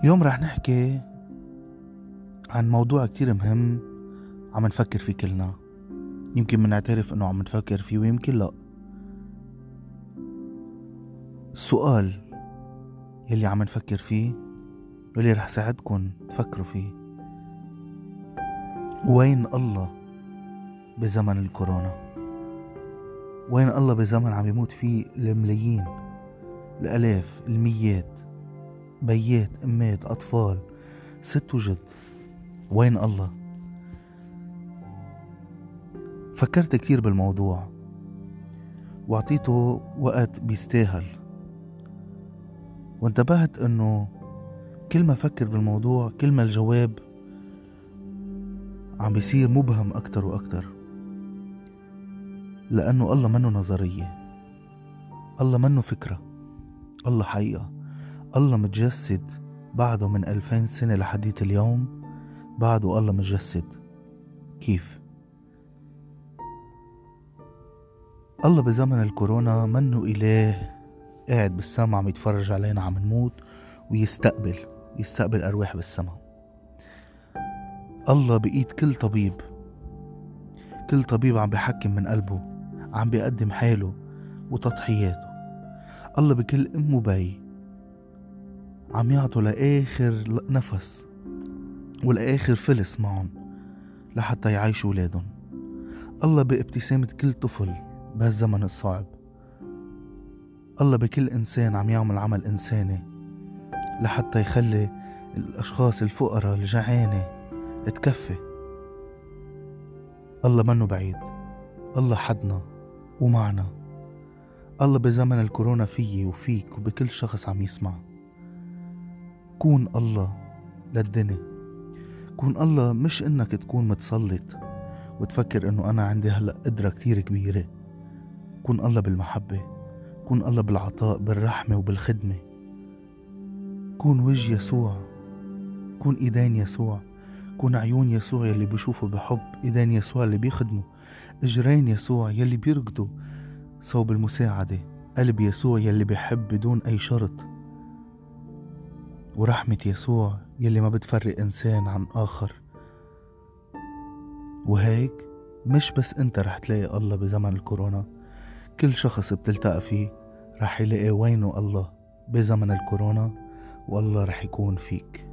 اليوم رح نحكي عن موضوع كتير مهم عم نفكر فيه كلنا. يمكن منعترف إنه عم نفكر فيه ويمكن لا. السؤال يلي عم نفكر فيه واللي رح ساعدكن تفكروا فيه. وين الله بزمن الكورونا؟ وين الله بزمن عم يموت فيه الملايين الآلاف الميات؟ بيات أمات أطفال ست وجد. وين الله؟ فكرت كتير بالموضوع. وأعطيته وقت بيستاهل. وانتبهت إنه كل ما فكر بالموضوع كل ما الجواب عم بيصير مبهم أكتر وأكتر. لأنه الله منه نظرية. الله منه فكرة. الله حقيقة. الله متجسد بعده من ألفين سنة لحديت اليوم بعده الله متجسد. كيف؟ الله بزمن الكورونا منه إله قاعد بالسما عم يتفرج علينا عم نموت ويستقبل يستقبل أرواح بالسما. الله بإيد كل طبيب كل طبيب عم بحكم من قلبه عم بيقدم حاله وتضحياته. الله بكل أم وبي عم يعطوا لآخر نفس ولآخر فلس معهم لحتى يعيشوا ولادهم الله بابتسامة كل طفل بهالزمن الصعب. الله بكل إنسان عم يعمل عمل إنساني لحتى يخلي الأشخاص الفقراء الجعانة تكفي. الله منه بعيد. الله حدنا ومعنا. الله بزمن الكورونا فيي وفيك وبكل شخص عم يسمع. كون الله للدنيا. كون الله مش إنك تكون متسلط وتفكر إنه أنا عندي هلأ قدرة كتير كبيرة. كون الله بالمحبة كون الله بالعطاء بالرحمة وبالخدمة. كون وجه يسوع كون إيدين يسوع كون عيون يسوع يلي بيشوفوا بحب إيدين يسوع اللي بيخدموا إجرين يسوع يلي بيركضوا صوب المساعدة قلب يسوع يلي بيحب بدون أي شرط. ورحمة يسوع يلي ما بتفرق إنسان عن آخر. وهيك مش بس أنت رح تلاقي الله بزمن الكورونا كل شخص بتلتقى فيه رح يلاقي وينه الله بزمن الكورونا والله رح يكون فيك.